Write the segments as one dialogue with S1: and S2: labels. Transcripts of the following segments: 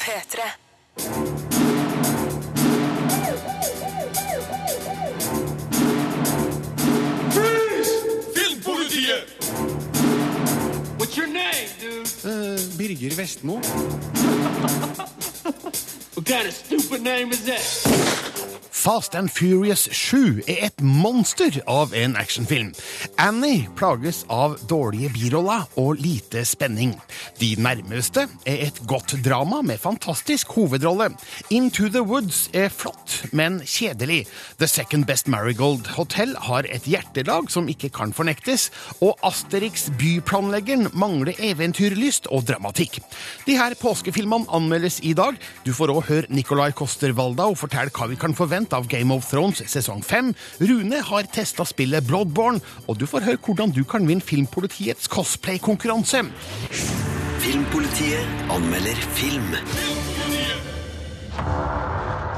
S1: P3.
S2: Filmpolitiet!
S3: What's your name, dude?
S4: Uh, Birger Vestmo.
S3: What kind of stupid name is that?
S4: Fast and Furious 7 er et monster av en actionfilm. Annie plages av dårlige biroller og lite spenning. De nærmeste er et godt drama med fantastisk hovedrolle. Into the Woods er flott, men kjedelig. The Second Best Marigold Hotel har et hjertelag som ikke kan fornektes, og Asterix byplanleggeren mangler eventyrlyst og dramatikk. De her påskefilmene anmeldes i dag. Du får òg høre Nicolai Coster Waldau fortelle hva vi kan forvente av Game of Thrones sesong 5. Rune har testa spillet Bloodborne, og du får høre hvordan du kan vinne Filmpolitiets cosplay-konkurranse.
S5: Filmpolitiet anmelder film.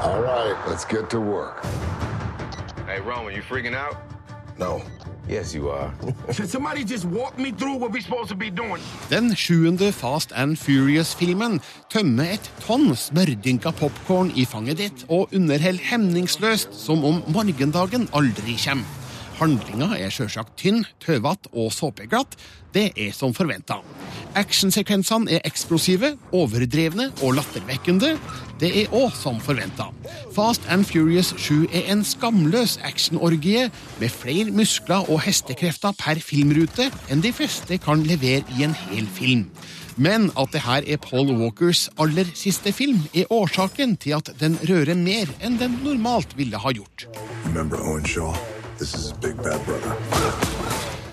S6: All right, let's get to work.
S7: Hey, Roman, you freaking out?
S6: No.
S7: Yes, you are.
S2: Can somebody just walk me through what we're supposed to be doing?
S4: Den sjuende Fast and Furious-filmen tømmer et tonn smørdynka popkorn i fanget ditt og underholder hemningsløst som om morgendagen aldri kommer. Handlinga er sjølsagt tynn, tøvete og såpeglatt. Det er som forventa. Actionsekvensene er eksplosive, overdrevne og lattervekkende. Det er òg som forventa. Fast and Furious 7 er en skamløs actionorgie med flere muskler og hestekrefter per filmrute enn de fleste kan levere i en hel film. Men at det her er Paul Walkers aller siste film, er årsaken til at den rører mer enn den normalt ville ha gjort.
S6: Remember Owen Shaw?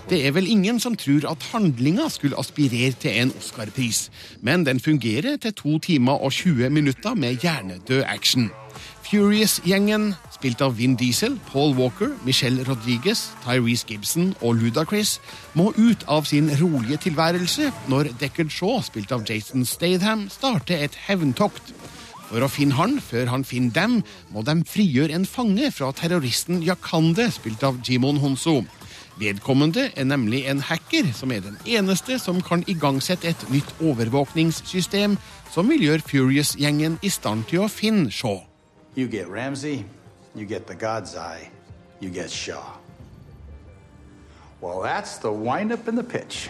S4: Det er vel ingen som tror at handlinga skulle aspirere til en Oscar-pris, men den fungerer til to timer og 20 minutter med hjernedød action. Furious-gjengen, spilt av Vin Diesel, Paul Walker, Michelle Rodriguez, Tyrese Gibson og Ludacris, må ut av sin rolige tilværelse når Deckard Shaw, spilt av Jason Statham, starter et hevntokt. For å finne han før han finner dem, må de frigjøre en fange fra terroristen Yakande, spilt av Jimon Honso. Vedkommende er nemlig en hacker, som er den eneste som kan igangsette et nytt overvåkningssystem som vil gjøre Furious-gjengen i stand til å finne Shaw.
S8: You get Ramsey, you get the God's Eye, you get Shaw. Well, that's the windup and the pitch.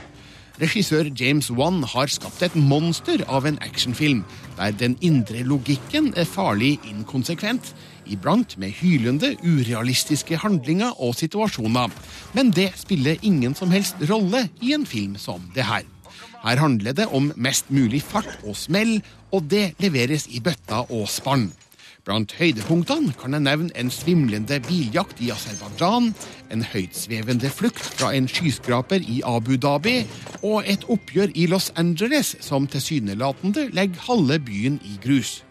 S4: Regissør James Wan har skapt et monster av en actionfilm, der den indre logikken er farlig inkonsekvent, iblant med hylende, urealistiske handlinger og situasjoner. Men det spiller ingen som helst rolle i en film som det her. Her handler det om mest mulig fart og smell, og det leveres i bøtta og spann. Blant høydepunktene kan jeg nevne en svimlende biljakt i Aserbajdsjan, en høytsvevende flukt fra en skyskraper i Abu Dhabi og et oppgjør i Los Angeles som tilsynelatende legger halve byen i grus.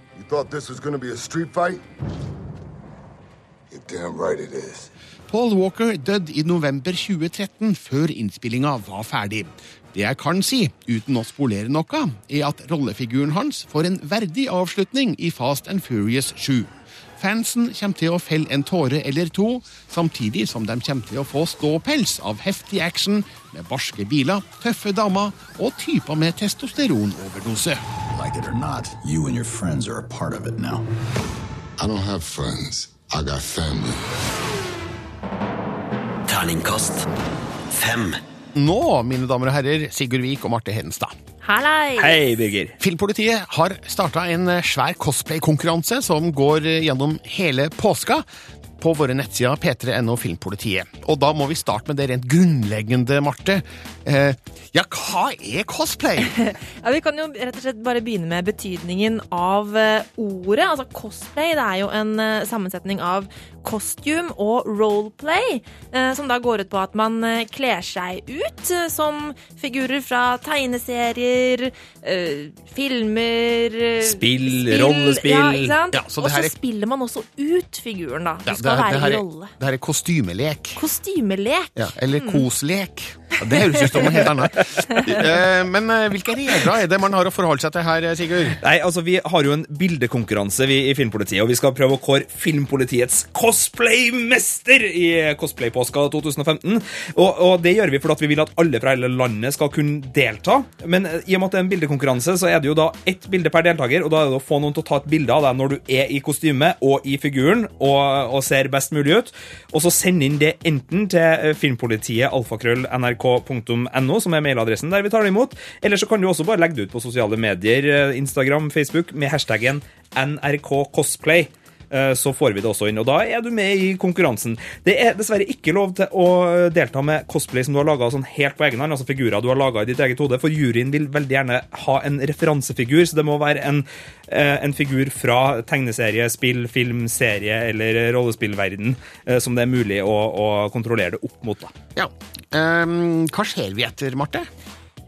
S6: Right.
S4: Paul Walker døde i november 2013, før innspillinga var ferdig. Det jeg kan si, uten å spolere noe, er at rollefiguren hans får en verdig avslutning i Fast and Furious 7. Fansen kommer til å felle en tåre eller to, samtidig som de kommer til å få ståpels av heftig action med barske biler, tøffe damer og typer med testosteronoverdose.
S8: Like it or not, you and your friends are a part of it now.
S6: I don't have friends. I got family.
S5: Terningkast fem.
S4: Nå, mine damer og herrer, Sigurd Vik og Marte Hedenstad.
S9: Hallei!
S10: Hei, Birger.
S4: Filmpolitiet har starta en eh, svær cosplay-konkurranse som går eh, gjennom hele påska på våre nettsider p3.no Filmpolitiet. Og da må vi starte med det rent grunnleggende, Marte. Eh, ja, hva er cosplay?
S9: Ja, Vi kan jo rett og slett bare begynne med betydningen av eh, ordet. Altså Cosplay det er jo en eh, sammensetning av costume og roleplay, eh, som da går ut på at man kler seg ut som figurer fra tegneserier, eh, filmer Spill,
S10: Spill, rollespill.
S9: Ja, ikke sant?
S4: Ja, så
S9: og
S4: så her er-
S9: spiller man også ut figuren, da.
S4: Ja, det- det, her-
S9: være
S4: det, her er,
S9: rolle.
S4: det her er kostymelek.
S9: Kostymelek.
S4: Ja, eller koslek. Ja, det høres ut som noe helt annet. Eh, Men eh, hvilke regler er det man har å forholde seg til her, eh, Sigurd?
S1: Nei, altså Vi har jo en bildekonkurranse vi i Filmpolitiet, og vi skal prøve å kåre Filmpolitiets cosplaymester i Cosplaypåska 2015. Og, og Det gjør vi fordi vi vil at alle fra hele landet skal kunne delta. Men i og med at det er en bildekonkurranse, så er det jo da ett bilde per deltaker. og Da er det å få noen til å ta et bilde av deg når du er i kostyme og i figuren og, og ser best mulig ut. Og så send inn det enten til eh, filmpolitiet alfakrøll nrk.no, som er mailadressen der vi tar det imot. Eller så kan du også bare legge det ut på sosiale medier, eh, Instagram, Facebook, med hashtaggen nrkcosplay. Så får vi det også inn, og da er du med i konkurransen. Det er dessverre ikke lov til å delta med cosplay som du har laga sånn helt på egen hånd, altså figurer du har laga i ditt eget hode, for juryen vil veldig gjerne ha en referansefigur, så det må være en, eh, en figur fra tegneserie, spill, film, serie eller rollespillverden eh, som det er mulig å, å kontrollere det opp mot. da.
S4: Ja. Um, hva ser vi etter, Marte?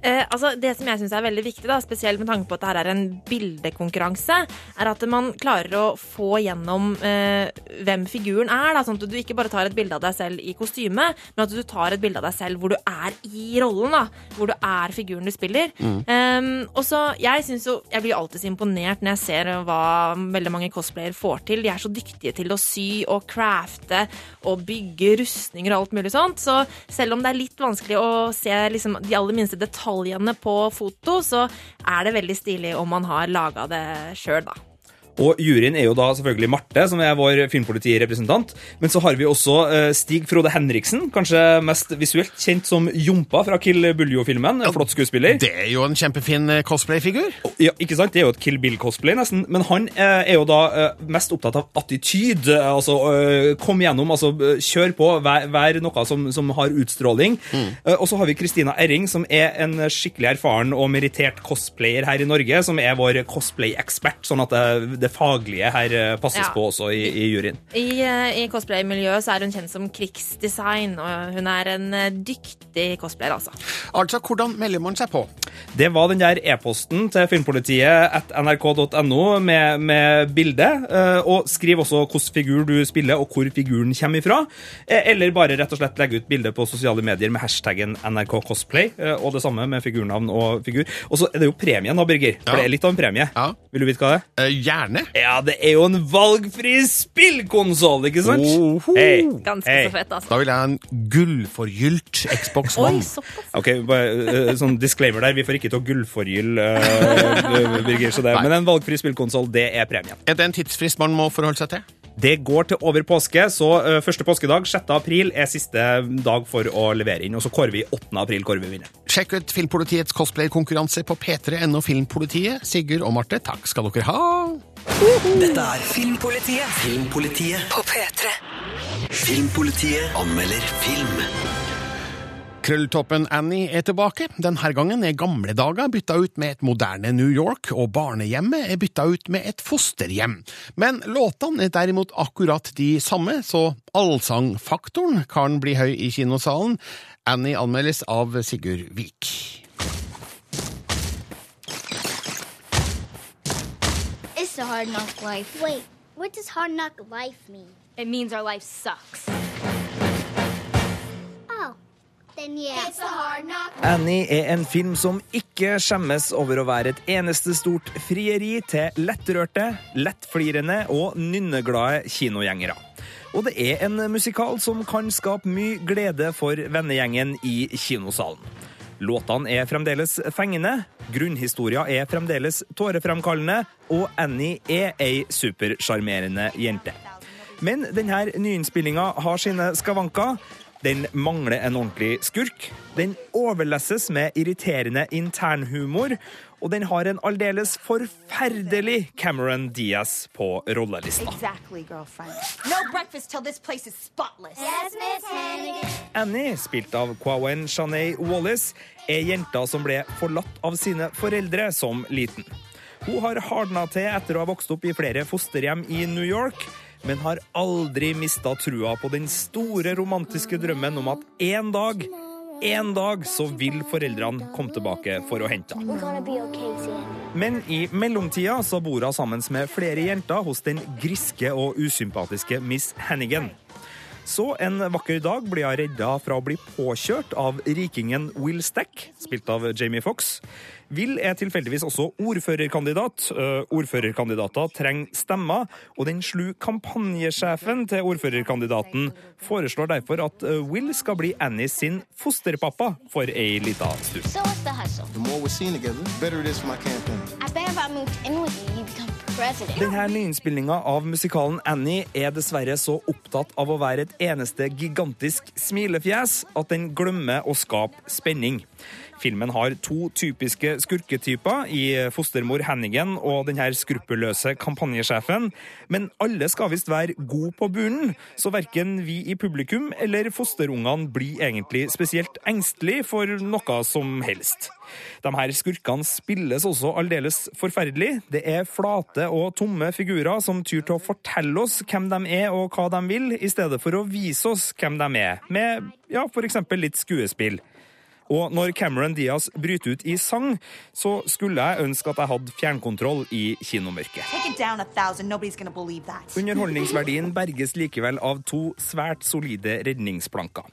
S9: Eh, altså det som jeg syns er veldig viktig, da, spesielt med tanke på at dette er en bildekonkurranse, er at man klarer å få gjennom eh, hvem figuren er. Da, sånn at du ikke bare tar et bilde av deg selv i kostyme, men at du tar et bilde av deg selv hvor du er i rollen. da, Hvor du er figuren du spiller. Um, og så, Jeg synes jo, jeg blir alltid så imponert når jeg ser hva veldig mange cosplayere får til. De er så dyktige til å sy og crafte og bygge rustninger og alt mulig sånt. Så selv om det er litt vanskelig å se liksom, de aller minste detaljene på foto, så er det veldig stilig om man har laga det sjøl, da.
S1: Og juryen er jo da selvfølgelig Marte, som er vår filmpolitirepresentant. Men så har vi også eh, Stig Frode Henriksen, kanskje mest visuelt kjent som Jompa fra Kill Buljo-filmen. Flott skuespiller.
S4: Det er jo en kjempefin eh, cosplayfigur.
S1: Ja, ikke sant? Det er jo et Kill Bill-cosplay, nesten. Men han eh, er jo da mest opptatt av attityd. eh, Altså kom gjennom, altså kjør på, vær, vær noe som, som har utstråling. Mm. og så har vi Kristina Erring, som er en skikkelig erfaren og merittert cosplayer her i Norge. Som er vår cosplay-ekspert, sånn at det, det faglige her eh, passes
S9: Ja.
S1: på også i, i juryen.
S9: I, eh, i cosplay-miljøet så er hun kjent som krigsdesign, og hun er en eh, dyktig cosplayer, altså.
S4: Altså, hvordan melder man seg på?
S1: Det var den der e-posten til filmpolitiet at nrk.no med, med bilde. eh, Og skriv også hvilken figur du spiller, og hvor figuren kommer ifra. Eller bare rett og slett legge ut bilde på sosiale medier med hashtaggen nrkcosplay. Cosplay, Og det samme med figurnavn og figur. Og så er det jo premien, da, Birger. For
S4: Ja.
S1: det er litt av en premie.
S4: Ja.
S1: Vil du vite hva det er?
S4: Eh, gjerne.
S1: Ja, det er jo en valgfri spillkonsoll, ikke sant?
S4: Oh,
S1: oh. Hey.
S9: Ganske
S1: hey.
S9: så fett, altså.
S4: Da vil jeg ha en gullforgylt Xbox One.
S1: Ok, bare, eh, sånn disclaimer der. Vi får ikke til å gullforgylle, uh, Birger. Så det, men en valgfri spillkonsoll, det er premien.
S4: Er det en tidsfrist man må forholde seg til?
S1: Det går til over påske, så eh, første påskedag, 6. april, er siste dag for å levere inn. Og så kårer vi 8. april kårer vi vinner.
S4: Sjekk ut Filmpolitiets cosplaykonkurranse på p3.no Filmpolitiet. Sigurd og Marte, takk skal dere ha.
S5: Dette er Filmpolitiet. Filmpolitiet
S10: På P3.
S5: Filmpolitiet anmelder film.
S4: Krølltoppen Annie er tilbake. Denne gangen er gamle dager bytta ut med et moderne New York, og barnehjemmet er bytta ut med et fosterhjem. Men låtene er derimot akkurat de samme, så allsangfaktoren kan bli høy i kinosalen. Annie anmeldes av Sigurd Vik.
S11: It's a hard knock life. Wait, what does hard knock life mean? It means our life sucks.
S1: Annie er en film som ikke skjemmes over å være et eneste stort frieri til lettrørte, lettflirende og nynneglade kinogjengere. Og det er en musikal som kan skape mye glede for vennegjengen i kinosalen. Låtene er fremdeles fengende, grunnhistoria er fremdeles tårefremkallende, og Annie er ei supersjarmerende jente. Men denne nyinnspillinga har sine skavanker. Den mangler en ordentlig skurk. Den overlesses med irriterende internhumor. Og den har en aldeles forferdelig Cameron Diaz på rollelista.
S10: Exactly. No breakfast till this place is spotless.
S11: Yes,
S1: Annie, spilt av Kwawen Shanay Wallace, er jenta som ble forlatt av sine foreldre som liten. Hun har hardna til etter å ha vokst opp i flere fosterhjem i New York, men har aldri mista trua på den store romantiske drømmen om at en dag en dag så vil foreldrene komme tilbake for å hente henne. Men i mellomtida så bor hun sammen med flere jenter hos den griske og usympatiske Miss Hannigan. Så en vakker dag blir hun redda fra å bli påkjørt av rikingen Will Stack, spilt av Jamie Fox. Will er tilfeldigvis også ordførerkandidat. Eh, Ordførerkandidater trenger stemmer, og den slu kampanjesjefen til ordførerkandidaten foreslår derfor at eh, Will skal bli Annie sin fosterpappa for ei lita stund.
S11: So what's the hustle?
S6: The more we're seen together, the better it is for my campaign.
S11: I bet if I moved in with you, you become president.
S1: Denne nyinnspillinga av musikalen Annie er dessverre så opptatt av å være et eneste gigantisk smilefjes at den glemmer å skape spenning. Filmen har to typiske skurketyper i fostermor Hennigan og denne skruppelløse kampanjesjefen, men alle skal visst være gode på bunnen, så verken vi i publikum eller fosterungene blir egentlig spesielt engstelige for noe som helst. De her skurkene spilles også aldeles forferdelig. Det er flate og tomme figurer som tyr til å fortelle oss hvem de er og hva de vil, i stedet for å vise oss hvem de er, med ja, f.eks. litt skuespill. Og når Cameron Diaz bryter ut i sang, så skulle jeg ønske at jeg hadde fjernkontroll i kinomørket. Underholdningsverdien berges likevel av to svært solide redningsplanker.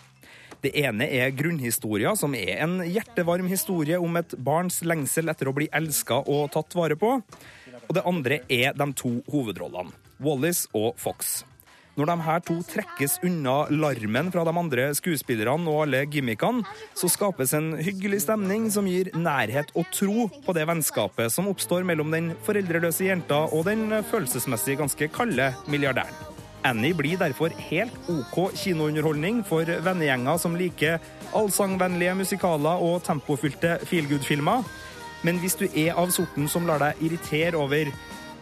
S1: Det ene er grunnhistoria, som er en hjertevarm historie om et barns lengsel etter å bli elska og tatt vare på. Og det andre er de to hovedrollene, Wallis og Fox. Når de her to trekkes unna larmen fra de andre skuespillerne og alle gimmickene, så skapes en hyggelig stemning som gir nærhet og tro på det vennskapet som oppstår mellom den foreldreløse jenta og den følelsesmessig ganske kalde milliardæren. Annie blir derfor helt OK kinounderholdning for vennegjenger som liker allsangvennlige musikaler og tempofylte feelgood-filmer. Men hvis du er av sorten som lar deg irritere over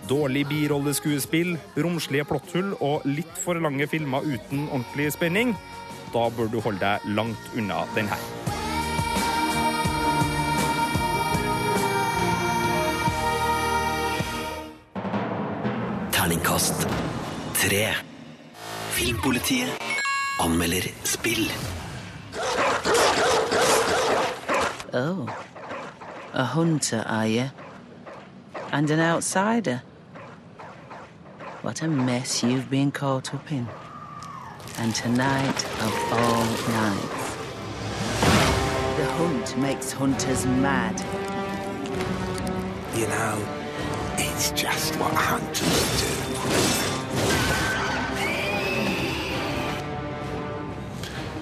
S1: dårlig birolleskuespill, romslige plotthull og litt for lange filmer uten ordentlig spenning, da bør du holde deg langt unna den her.
S5: Terningkast tre. Filmpolitiet anmelder spill.
S12: Oh. A hunter, are you? And an outsider? What a mess you've been caught up in. And tonight of all nights. The hunt makes hunters mad.
S2: You know, it's just what hunters do.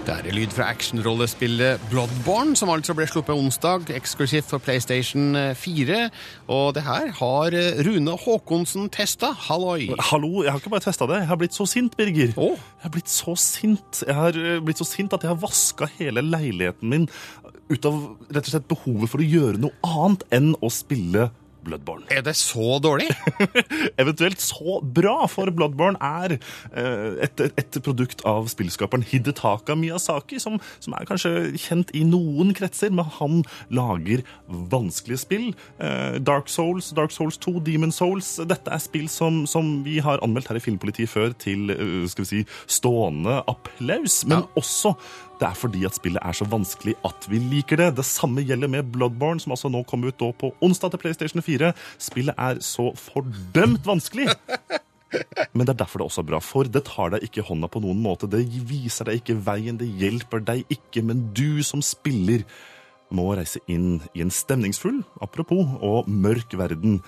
S4: Det er lyd fra actionrollespillet Bloodborne, som altså ble sluppet onsdag, eksklusivt for PlayStation 4. Og det her har Rune Haakonsen testa. Halloi!
S13: Hallo, jeg har ikke bare testa det. Jeg har blitt så sint, Birger. Jeg har blitt så sint. Jeg har eh, blitt så sint at jeg har vaska hele leiligheten min ut av rett og slett behovet for å gjøre noe annet enn å spille Bloodborne.
S4: Er det så dårlig?
S13: Eventuelt så bra, for Bloodborne er eh, et, et produkt av spillskaperen Hidetaka Miyazaki, som, som er kanskje kjent i noen kretser, men han lager vanskelige spill. Eh, Dark Souls, Dark Souls 2, Demon Souls. Dette er spill som, som vi har anmeldt her i Filmpolitiet før til eh, skal vi si, stående applaus, men også det er fordi at spillet er så vanskelig at vi liker det. Det samme gjelder med Bloodborne, som altså nå kom ut på onsdag til PlayStation 4. Spillet er så fordømt vanskelig. Men det er derfor det også er bra, for det tar deg ikke hånda på noen måte. Det viser deg ikke veien, det hjelper deg ikke, men du som spiller må reise inn i en stemningsfull, apropos, og mørk verden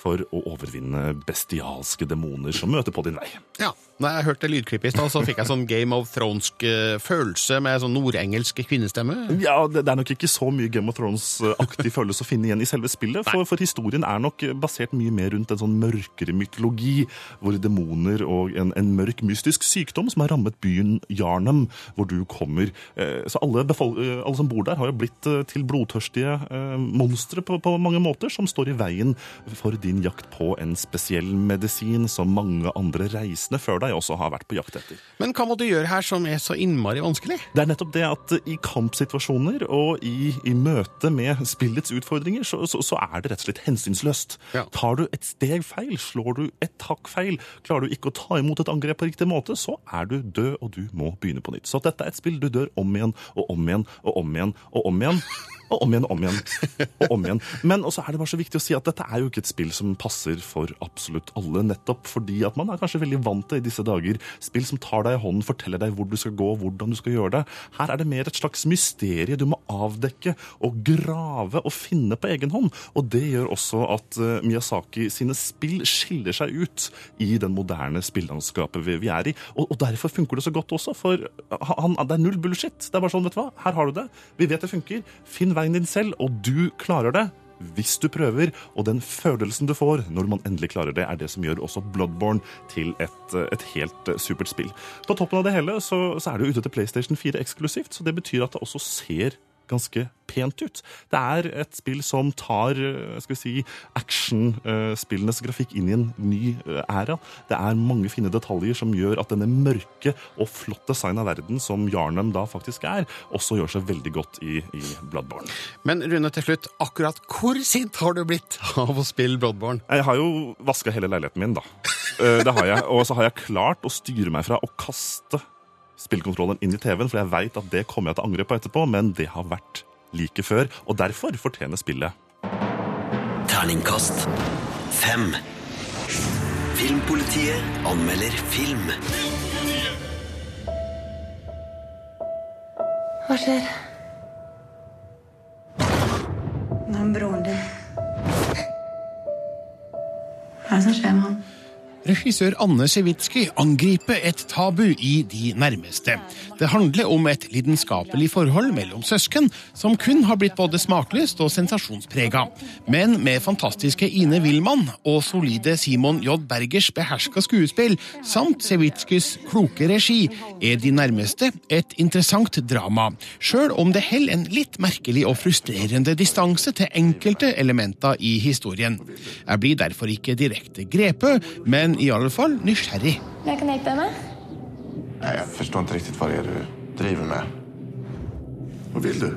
S13: for å overvinne bestialske demoner som møter på din vei.
S4: Ja, når jeg hørte lydklippet i stad, så fikk jeg sånn Game of Thrones eh, følelse med sånn nordengelsk kvinnestemme.
S13: Ja, det, det er nok ikke så mye Game of Thrones-aktig følelse å finne igjen i selve spillet, for, for historien er nok basert mye mer rundt en sånn mørkere mytologi, hvor demoner og en, en mørk, mystisk sykdom som har rammet byen Yarnham, hvor du kommer. Eh, Så alle, eh, alle som bor der, har jo blitt til blodtørstige monstre på, på mange måter, som står i veien for din din jakt på en spesiell medisin som mange andre reisende før deg også har vært på jakt etter.
S4: Men hva må du gjøre her som er så innmari vanskelig?
S13: Det er nettopp det at i kampsituasjoner og i, i møte med spillets utfordringer, så, så, så er det rett og slett hensynsløst. Tar du et steg feil, slår du et hakk feil, klarer du ikke å ta imot et angrep på riktig måte, så er du død, og du må begynne på nytt. Så dette er et spill du dør om igjen og om igjen og om igjen og om igjen. Og om igjen og om igjen. og om igjen. Men også er det bare så viktig å si at dette er jo ikke et spill som passer for absolutt alle, nettopp fordi at man er kanskje veldig vant til i disse dager spill som tar deg i hånden, forteller deg hvor du skal gå, hvordan du skal gjøre det. Her er det mer et slags mysterie du må avdekke og grave og finne på egen hånd. Og det gjør også at eh, Miyazaki sine spill skiller seg ut i den moderne spillandskapet vi er i. Og, og derfor funker det så godt også, for han, det er null bullshit. Det er bare sånn, vet du hva, her har du det. Vi vet det funker. Finn veien din selv, og du klarer det. Hvis du prøver, og den følelsen du får når man endelig klarer det, er det som gjør også Bloodborne til et, et helt eh, supert spill. På toppen av det hele så, så er det jo ute til PlayStation 4 eksklusivt, så det betyr at det også ser ganske pent ut. Det er et spill som tar eh, skal vi si, actionspillenes grafikk inn i en ny eh, æra. Det er mange fine detaljer som gjør at denne mørke og flott design av verden som Jarnum da faktisk er, også gjør seg veldig godt i, i Bloodborne.
S4: Men Rune, til slutt, akkurat hvor sint har du blitt av å spille Bloodborne?
S13: Jeg har jo vaska hele leiligheten min, da. Eh, Det har jeg. Og så har jeg klart å styre meg fra å kaste spillkontrollen inn i TV-en, for jeg veit at det kommer jeg til å angre på etterpå, men det har vært like før, og derfor fortjener spillet
S5: Terningkast fem. Filmpolitiet anmelder film.
S14: Hva skjer? Det er broren din. Hva er det som skjer med han?
S4: Regissør Anne Sewitsky angriper et tabu i De nærmeste. Det handler om et lidenskapelig forhold mellom søsken, som kun har blitt både smakløst og sensasjonsprega. Men med fantastiske Ine Wilman og solide Simon J. Bergers beherska skuespill, samt Sewitskys kloke regi, er De nærmeste et interessant drama, sjøl om det holder en litt merkelig og frustrerende distanse til enkelte elementer i historien. Jeg blir derfor ikke direkte grepet, men i alle fall nysgjerrig.
S14: Jeg kan hjelpe deg med.
S2: Nei, jeg forstår ikke riktig hva det er du driver med. Hva vil du?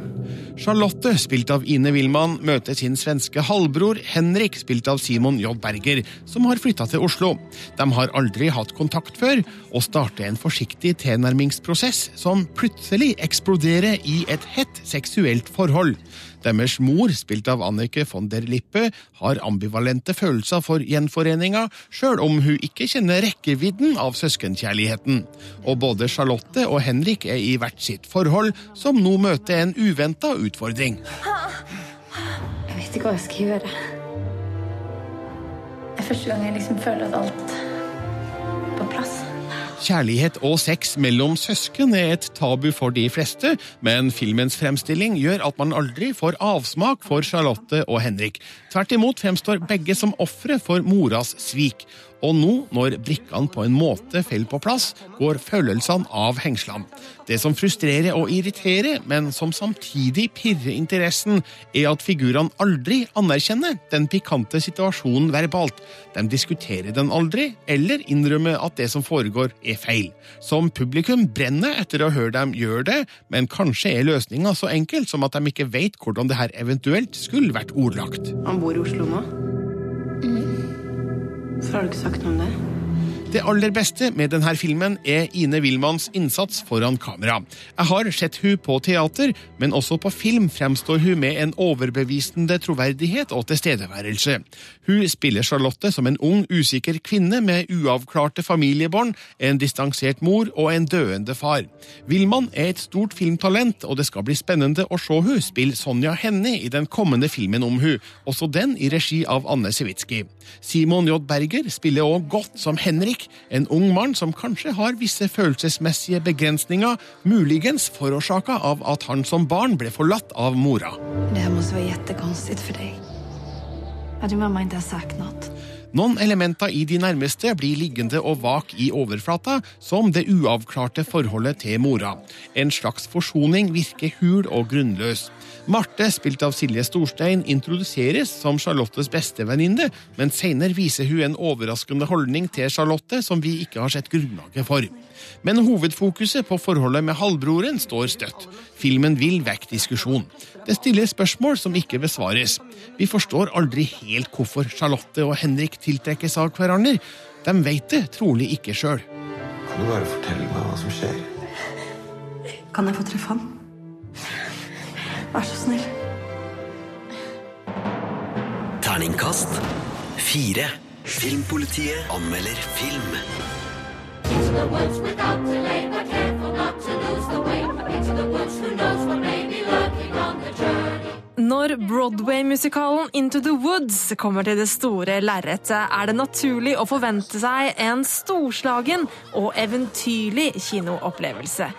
S4: Charlotte, spilt av Ine Wilman, møter sin svenske halvbror Henrik, spilt av Simon J. Berger, som har flytta til Oslo. De har aldri hatt kontakt før, og starter en forsiktig tilnærmingsprosess som plutselig eksploderer i et hett seksuelt forhold. Deres mor, spilt av Annike von der Lippe, har ambivalente følelser for gjenforeninga, sjøl om hun ikke kjenner rekkevidden av søskenkjærligheten. Og både Charlotte og Henrik er i hvert sitt forhold, som nå møter en uventa utfordring.
S14: Jeg vet ikke hva jeg skal gjøre. Det er første gang jeg liksom føler at alt.
S4: Kjærlighet og sex mellom søsken er et tabu for de fleste, men filmens fremstilling gjør at man aldri får avsmak for Charlotte og Henrik. Tvert imot fremstår begge som ofre for moras svik. Og nå, når brikkene på en måte faller på plass, går følelsene av hengslene. Det som frustrerer og irriterer, men som samtidig pirrer interessen, er at figurene aldri anerkjenner den pikante situasjonen verbalt. De diskuterer den aldri, eller innrømmer at det som foregår, er feil. Som publikum brenner etter å høre dem gjøre det, men kanskje er løsninga så enkel som at de ikke vet hvordan det her eventuelt skulle vært ordlagt.
S14: Han bor i Oslo nå? Hvorfor har du ikke sagt noe om det?
S4: Det aller beste med denne filmen er Ine Wilmanns innsats foran kamera. Jeg har sett hun på teater, men også på film fremstår hun med en overbevisende troverdighet og tilstedeværelse. Hun spiller Charlotte som en ung, usikker kvinne med uavklarte familiebarn, en distansert mor og en døende far. Wilman er et stort filmtalent, og det skal bli spennende å se hun spille Sonja Hennie i den kommende filmen om hun, også den i regi av Anne Sewitsky. Simon J. Berger spiller også godt som Henrik, en ung mann som kanskje har visse følelsesmessige begrensninger, muligens forårsaka av at han som barn ble forlatt av mora.
S14: Det må være vara for deg. din mamma ikke sagt noe?
S4: Noen elementer i de nærmeste blir liggende og vak i overflata, som det uavklarte forholdet til mora. En slags forsoning virker hul og grunnløs. Marte, spilt av Silje Storstein, introduseres som Charlottes bestevenninne, men senere viser hun en overraskende holdning til Charlotte som vi ikke har sett grunnlaget for. Men hovedfokuset på forholdet med halvbroren står støtt. Filmen vil vekke diskusjon. Det stiller spørsmål som ikke besvares. Vi forstår aldri helt hvorfor Charlotte og Henrik tiltrekkes av hverandre. De vet det trolig ikke sjøl.
S2: Kan du bare fortelle meg hva som skjer?
S14: Kan jeg få treffe han? Vær så snill.
S5: Terningkast fire. Filmpolitiet anmelder film.
S3: Into the woods without delay, but careful not to lose the way. Into the woods, who knows what may be lurking on the journey.
S9: Når Broadway-musikalen Into the Woods kommer til det store lerretet, er det naturlig å forvente seg en storslagen og eventyrlig kinoopplevelse.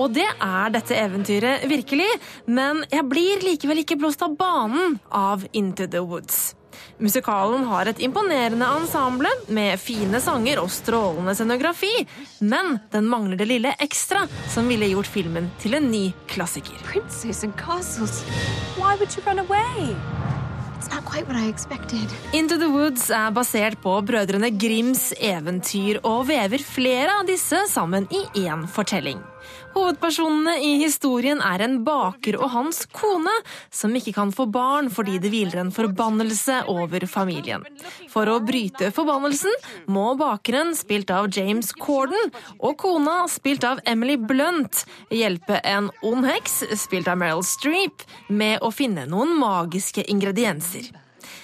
S9: Og det er dette eventyret virkelig, men jeg blir likevel ikke blåst av banen av Into the Woods. Musikalen har et imponerende ensemble med fine sanger og strålende scenografi, men den mangler det lille ekstra som ville gjort filmen til en ny klassiker.
S14: Princes and castles. Why would you run away? It's not quite what I expected.
S9: Into the Woods er basert på brødrene Grimms eventyr og vever flere av disse sammen i én fortelling. Hovedpersonene i historien er en baker og hans kone, som ikke kan få barn fordi det hviler en forbannelse over familien. For å bryte forbannelsen må bakeren, spilt av James Corden, og kona, spilt av Emily Blunt, hjelpe en ond heks, spilt av Meryl Streep, med å finne noen magiske ingredienser.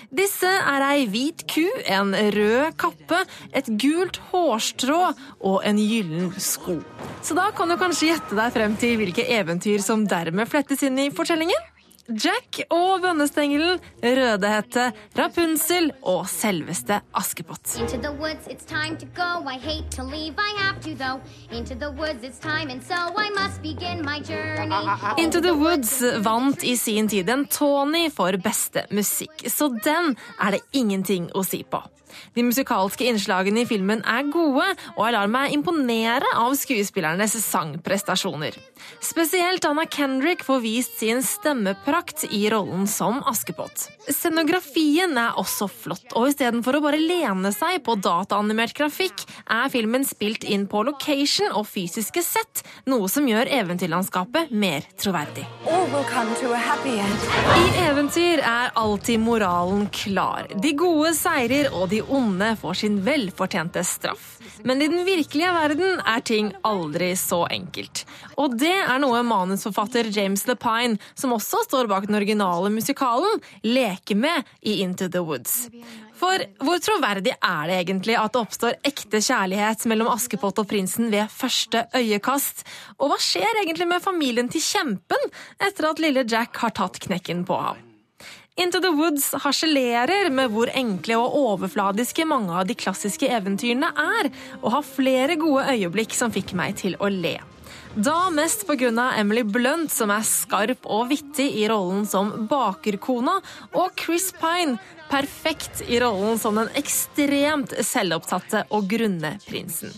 S9: Disse er ei hvit ku, en rød kappe, et gult hårstrå og en gyllen sko. Så da kan du kanskje gjette deg frem til hvilke eventyr som dermed flettes inn i fortellingen? Jack og bønnestengelen, Rødehette, Rapunzel og selveste Askepott.
S11: Into the woods, it's time to go. I hate to leave, I have to though. Into the woods, it's time, and so I must begin my journey.
S9: Into the Woods vant i sin tid en Tony for beste musikk, så den er det ingenting å si på. De musikalske innslagene i filmen er gode, og jeg lar meg imponere av skuespillernes sangprestasjoner. Spesielt Anna Kendrick får vist sin stemmeprakt i rollen som Askepott. Scenografien er også flott, og istedenfor å bare lene seg på dataanimert grafikk, er filmen spilt inn på location og fysiske sett, noe som gjør eventyrlandskapet mer troverdig. I eventyr er alltid moralen klar. De gode seirer, og de onde får sin velfortjente straff. Men i den virkelige verden er ting aldri så enkelt. Og det er noe manusforfatter James Lepine, som også står bak den originale musikalen, leker med i Into the Woods. For hvor troverdig er det egentlig at det oppstår ekte kjærlighet mellom Askepott og prinsen ved første øyekast? Og hva skjer egentlig med familien til kjempen etter at lille Jack har tatt knekken på ham? Into the Woods harselerer med hvor enkle og overfladiske mange av de klassiske eventyrene er, og har flere gode øyeblikk som fikk meg til å le. Da mest pga. Emily Blunt, som er skarp og vittig i rollen som bakerkona, og Chris Pine, perfekt i rollen som den ekstremt selvopptatte og grunne prinsen.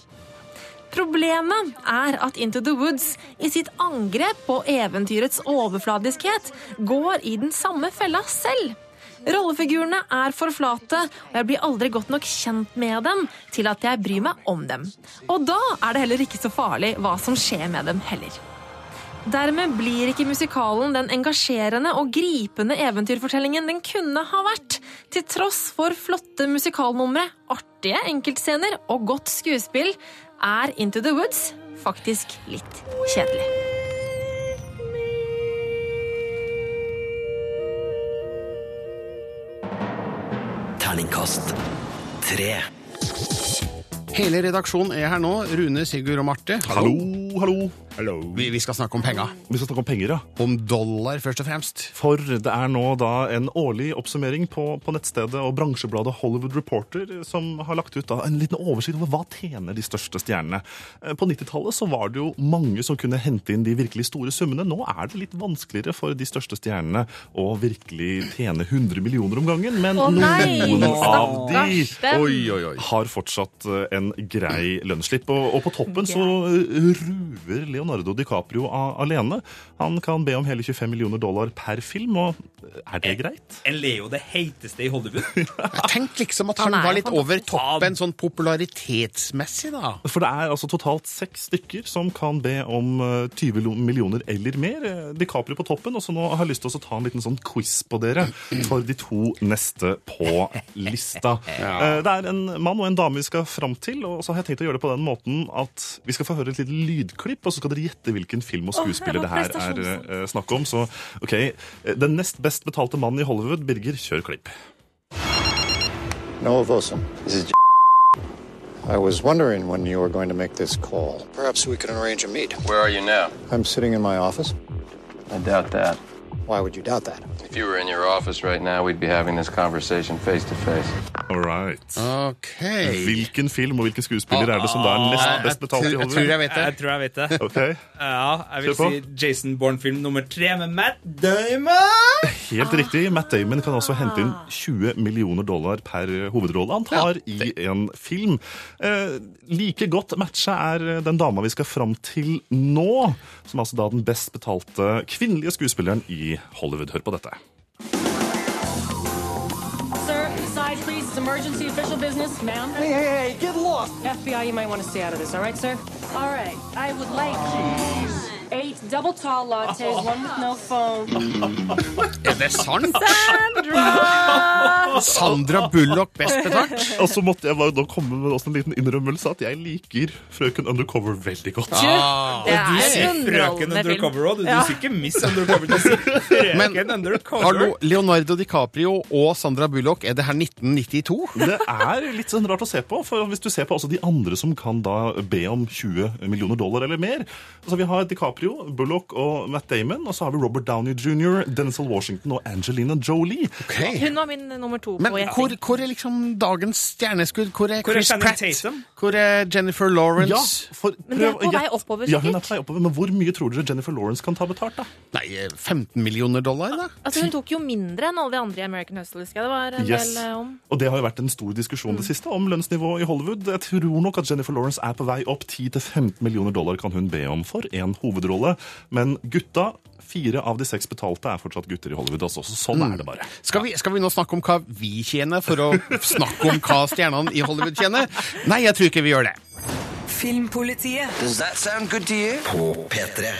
S9: Problemet er at Into the Woods i sitt angrep på eventyrets overfladiskhet går i den samme fella selv. Rollefigurene er for flate, og jeg blir aldri godt nok kjent med dem til at jeg bryr meg om dem. Og da er det heller ikke så farlig hva som skjer med dem heller. Dermed blir ikke musikalen den engasjerende og gripende eventyrfortellingen den kunne ha vært, til tross for flotte musikalnumre, artige enkeltscener og godt skuespill, er Into the Woods faktisk litt kjedelig.
S5: Terningkast tre.
S4: Hele redaksjonen er her nå. Rune, Sigurd og Marte.
S13: Hallo, hallo.
S4: Vi, vi skal snakke om penger.
S13: Vi skal snakke om penger, ja.
S4: Om dollar, først og fremst.
S13: For det er nå da en årlig oppsummering på, på nettstedet og bransjebladet Hollywood Reporter som har lagt ut da en liten oversikt over hva tjener de største stjernene. Eh, På 90-tallet så var det jo mange som kunne hente inn de virkelig store summene. Nå er det litt vanskeligere for de største stjernene å virkelig tjene 100 millioner om gangen, men
S9: nei,
S13: noen av de.
S4: Oi, oi, oi.
S13: har fortsatt eh, en grei lønnsslipp. Og, og på toppen så ruver truer Leonardo DiCaprio alene. Han kan be om hele 25 millioner dollar per film, og er det greit?
S1: Er Leo det heiteste i Hollywood?
S4: Jeg tenkte liksom at han
S9: Han
S4: var litt over toppen sånn popularitetsmessig, da.
S13: For det er altså totalt seks stykker som kan be om eh, 20 millioner eller mer. Eh, DiCaprio på toppen, og så nå har jeg lyst til å ta en liten sånn quiz på dere for de to neste på lista. Ja. Det er en mann og en dame vi skal fram til, og så har jeg tenkt å gjøre det på den måten at vi skal få høre et lite lydklipp, og så skal dere gjette hvilken film og skuespiller
S9: oh,
S13: det her er eh, snakk om. Så OK, den nest best betalte mannen i Hollywood, Birger, kjør klipp.
S8: Noah Wilson. This is I was wondering when you were going to make this call. Perhaps we could arrange a meet.
S7: Where are you now?
S8: I'm sitting in my office.
S7: I doubt that.
S8: Why would you doubt that?
S7: If you were in your office right now, we'd be having this conversation face to face.
S13: All right.
S4: Okay.
S13: Hvilken film og hvilken skuespiller er det som da er nest best betalt i
S4: Jeg tror jeg vet det.
S1: Jeg tror jeg vet det.
S13: Okay.
S1: Ja, jeg vil si Jason Bourne-film nummer tre med Matt Damon!
S13: Helt riktig. Matt Damon kan også hente inn 20 millioner dollar per hovedrolle han tar i en film. Eh, like godt matcha er den dama vi skal fram til nå, som er altså da den best betalte kvinnelige skuespilleren i Hollywood. Hør på dette.
S15: Sir, side please. It's emergency official business, ma'am.
S8: Hey, hey, hey, get lost!
S15: FBI, you might want to stay out of this, all right, sir? All right. I would like eight double tall lattes, one with no foam.
S4: Er det sant?
S9: Sandra!
S4: Sandra Bullock best betalt?
S13: Og så måtte jeg bare da komme med en liten innrømmelse at jeg liker Frøken Undercover veldig godt.
S4: Ah.
S9: Det er
S1: Du sier Frøken. Undercover òg. Du,
S9: Ja.
S1: sier ikke Miss Undercover. Du sier Frøken
S4: Men,
S1: Undercover.
S4: Hallo, Leonardo DiCaprio og Sandra Bullock, er det her 1992?
S13: Det er litt sånn rart å se på, for hvis du ser på også de andre som kan da be om 20 millioner dollar eller mer altså Vi har DiCaprio, Bullock og Matt Damon, og så har vi Robert Downey jr., Denzel Washington og Angelina Jolie.
S9: Hun var min nummer to
S4: Men
S9: på
S4: hvor, hvor er liksom dagens stjerneskudd? Hvor er
S1: Hvor er
S4: Chris Pratt?
S1: Tatum?
S4: Hvor er Jennifer Lawrence?
S13: Ja, for
S9: Men hun er på vei
S13: oppover,
S9: oppover,
S13: Ja, hun er på vei oppover, Men hvor mye tror dere Jennifer Lawrence kan ta betalt, da?
S4: Nei, 15 millioner dollar, da?
S9: Altså, hun tok jo mindre enn alle de andre i American Hustle, husker jeg det var en
S13: Yes.
S9: del eh, om.
S13: Og det har jo vært en stor diskusjon det siste om lønnsnivået i Hollywood. Jeg tror nok at Jennifer Lawrence er på vei opp. 10-15 millioner dollar kan hun be om for en hovedrolle. Men gutta, fire av de seks betalte, er fortsatt gutter i Hollywood også. Så sånn er det bare.
S4: Skal vi, skal vi nå snakke om hva vi tjener, for å snakke om hva stjernene i Hollywood tjener? Nei, jeg tror ikke vi gjør det.
S5: Filmpolitiet. Does that sound good to you? På P3.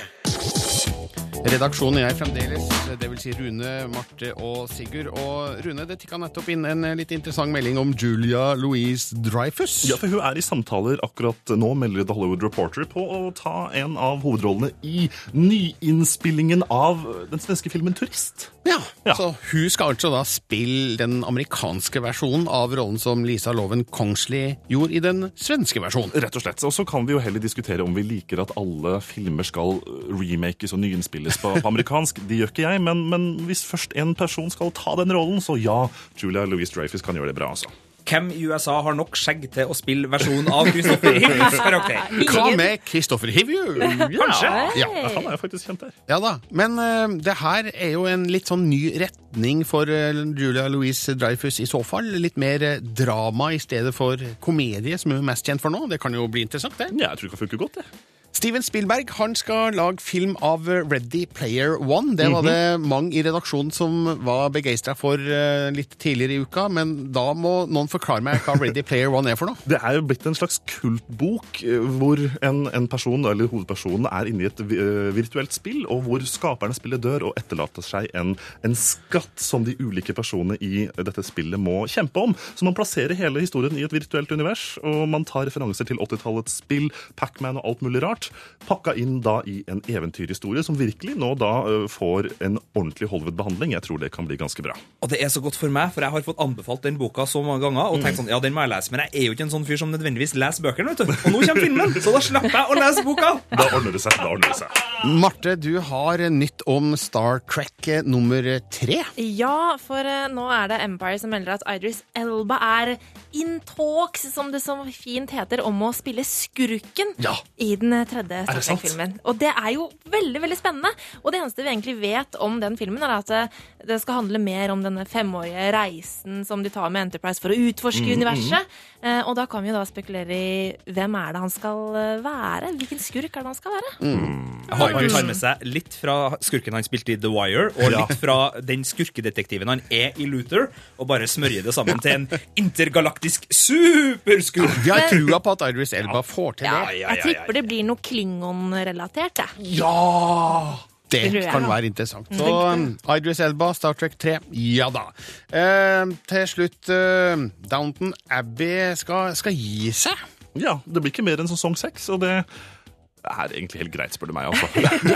S4: Redaksjonen er fremdeles, det vil si Rune, Marte og Sigurd. Og Rune, det tikka nettopp inn en litt interessant melding om Julia Louise Dreyfus.
S13: Ja, for hun er i samtaler akkurat nå, melder The Hollywood Reporter, på å ta en av hovedrollene i nyinnspillingen av den svenske filmen Turist.
S4: Ja, så hun skal altså da spille den amerikanske versjonen av rollen som Lisa Loven Kongsli gjorde i den svenske versjonen.
S13: Rett og slett. Og så kan vi jo heller diskutere om vi liker at alle filmer skal remakes og nyinnspilles på, på amerikansk. Det gjør ikke jeg, men, men hvis først en person skal ta den rollen, så ja, Julia Louise Dreyfus kan gjøre det bra, altså.
S1: Hvem i USA har nok skjegg til å spille versjonen av Christopher Hivjus karakter?
S4: Hva med Christopher Hivju?
S1: Kanskje.
S4: Ja.
S13: Han er faktisk kjent der.
S4: Ja da, men uh, det her er jo en litt sånn ny retning for uh, Julia Louise Dreyfus i så fall. Litt mer uh, drama i stedet for komedie, som hun er mest kjent for nå. Det kan jo bli interessant, det.
S13: Ja, jeg tror det kan funke godt, det.
S4: Steven Spielberg han skal lage film av Ready Player One. Det var det mange i redaksjonen som var begeistra for eh, litt tidligere i uka, men da må noen forklare meg hva Ready Player One er for noe.
S13: Det er jo blitt en slags kultbok eh, hvor en, en person, eller hovedpersonen, er inne i et eh, virtuelt spill, og hvor skaperne spiller dør og etterlater seg en, en skatt som de ulike personene i dette spillet må kjempe om. Så man plasserer hele historien i et virtuelt univers, og man tar referanser til 80-tallets spill, Pac-Man og alt mulig rart, pakka inn da i en eventyrhistorie som virkelig nå da får en ordentlig Hollywood-behandling. Jeg tror det kan bli ganske bra.
S1: Og det er så godt for meg, for jeg har fått anbefalt den boka så mange ganger. Og tenkt sånn, ja, den må jeg lese, Men jeg er jo ikke en sånn fyr som nødvendigvis leser bøkene. vet du. Og nå kommer filmen, så da slipper jeg å lese boka.
S13: Da ordner det seg. da ordner det seg.
S4: Marte, du har nytt om Star Trek eh, nummer tre.
S9: Ja, for eh, nå er det Empire som melder at Idris Elba er in talks, som det så fint heter, om å spille skurken
S4: Ja.
S9: i den tredje Star? Trek-filmen. Og det er jo veldig veldig spennende. Og det eneste vi egentlig vet om den filmen, er at det, det skal handle mer om denne femårige reisen som de tar med Enterprise for å utforske
S1: Mm,
S9: universet. Mm. og da kan vi jo da spekulere i hvem er det han skal eh, være? Hvilken skurk er det han skal være?
S1: Han, han tar med seg litt fra skurken han spilte i The Wire, og litt fra den skurkedetektiven han er i Luther, og bare smørje det sammen til en intergalaktisk superskurk.
S4: Vi har trua på at Iris Elba får til
S1: Ja,
S4: det.
S1: ja,
S9: Jeg tipper det blir noe Klingon-relatert, jeg.
S4: Ja! Det kan være interessant.
S9: Mm.
S4: Så um, Idris Elba, Star Trek 3, ja da. Eh, til slutt, eh, Downton Abbey skal, skal gi seg.
S13: Ja, det blir ikke mer enn sesong seks, og det er egentlig helt greit, spør du meg. altså.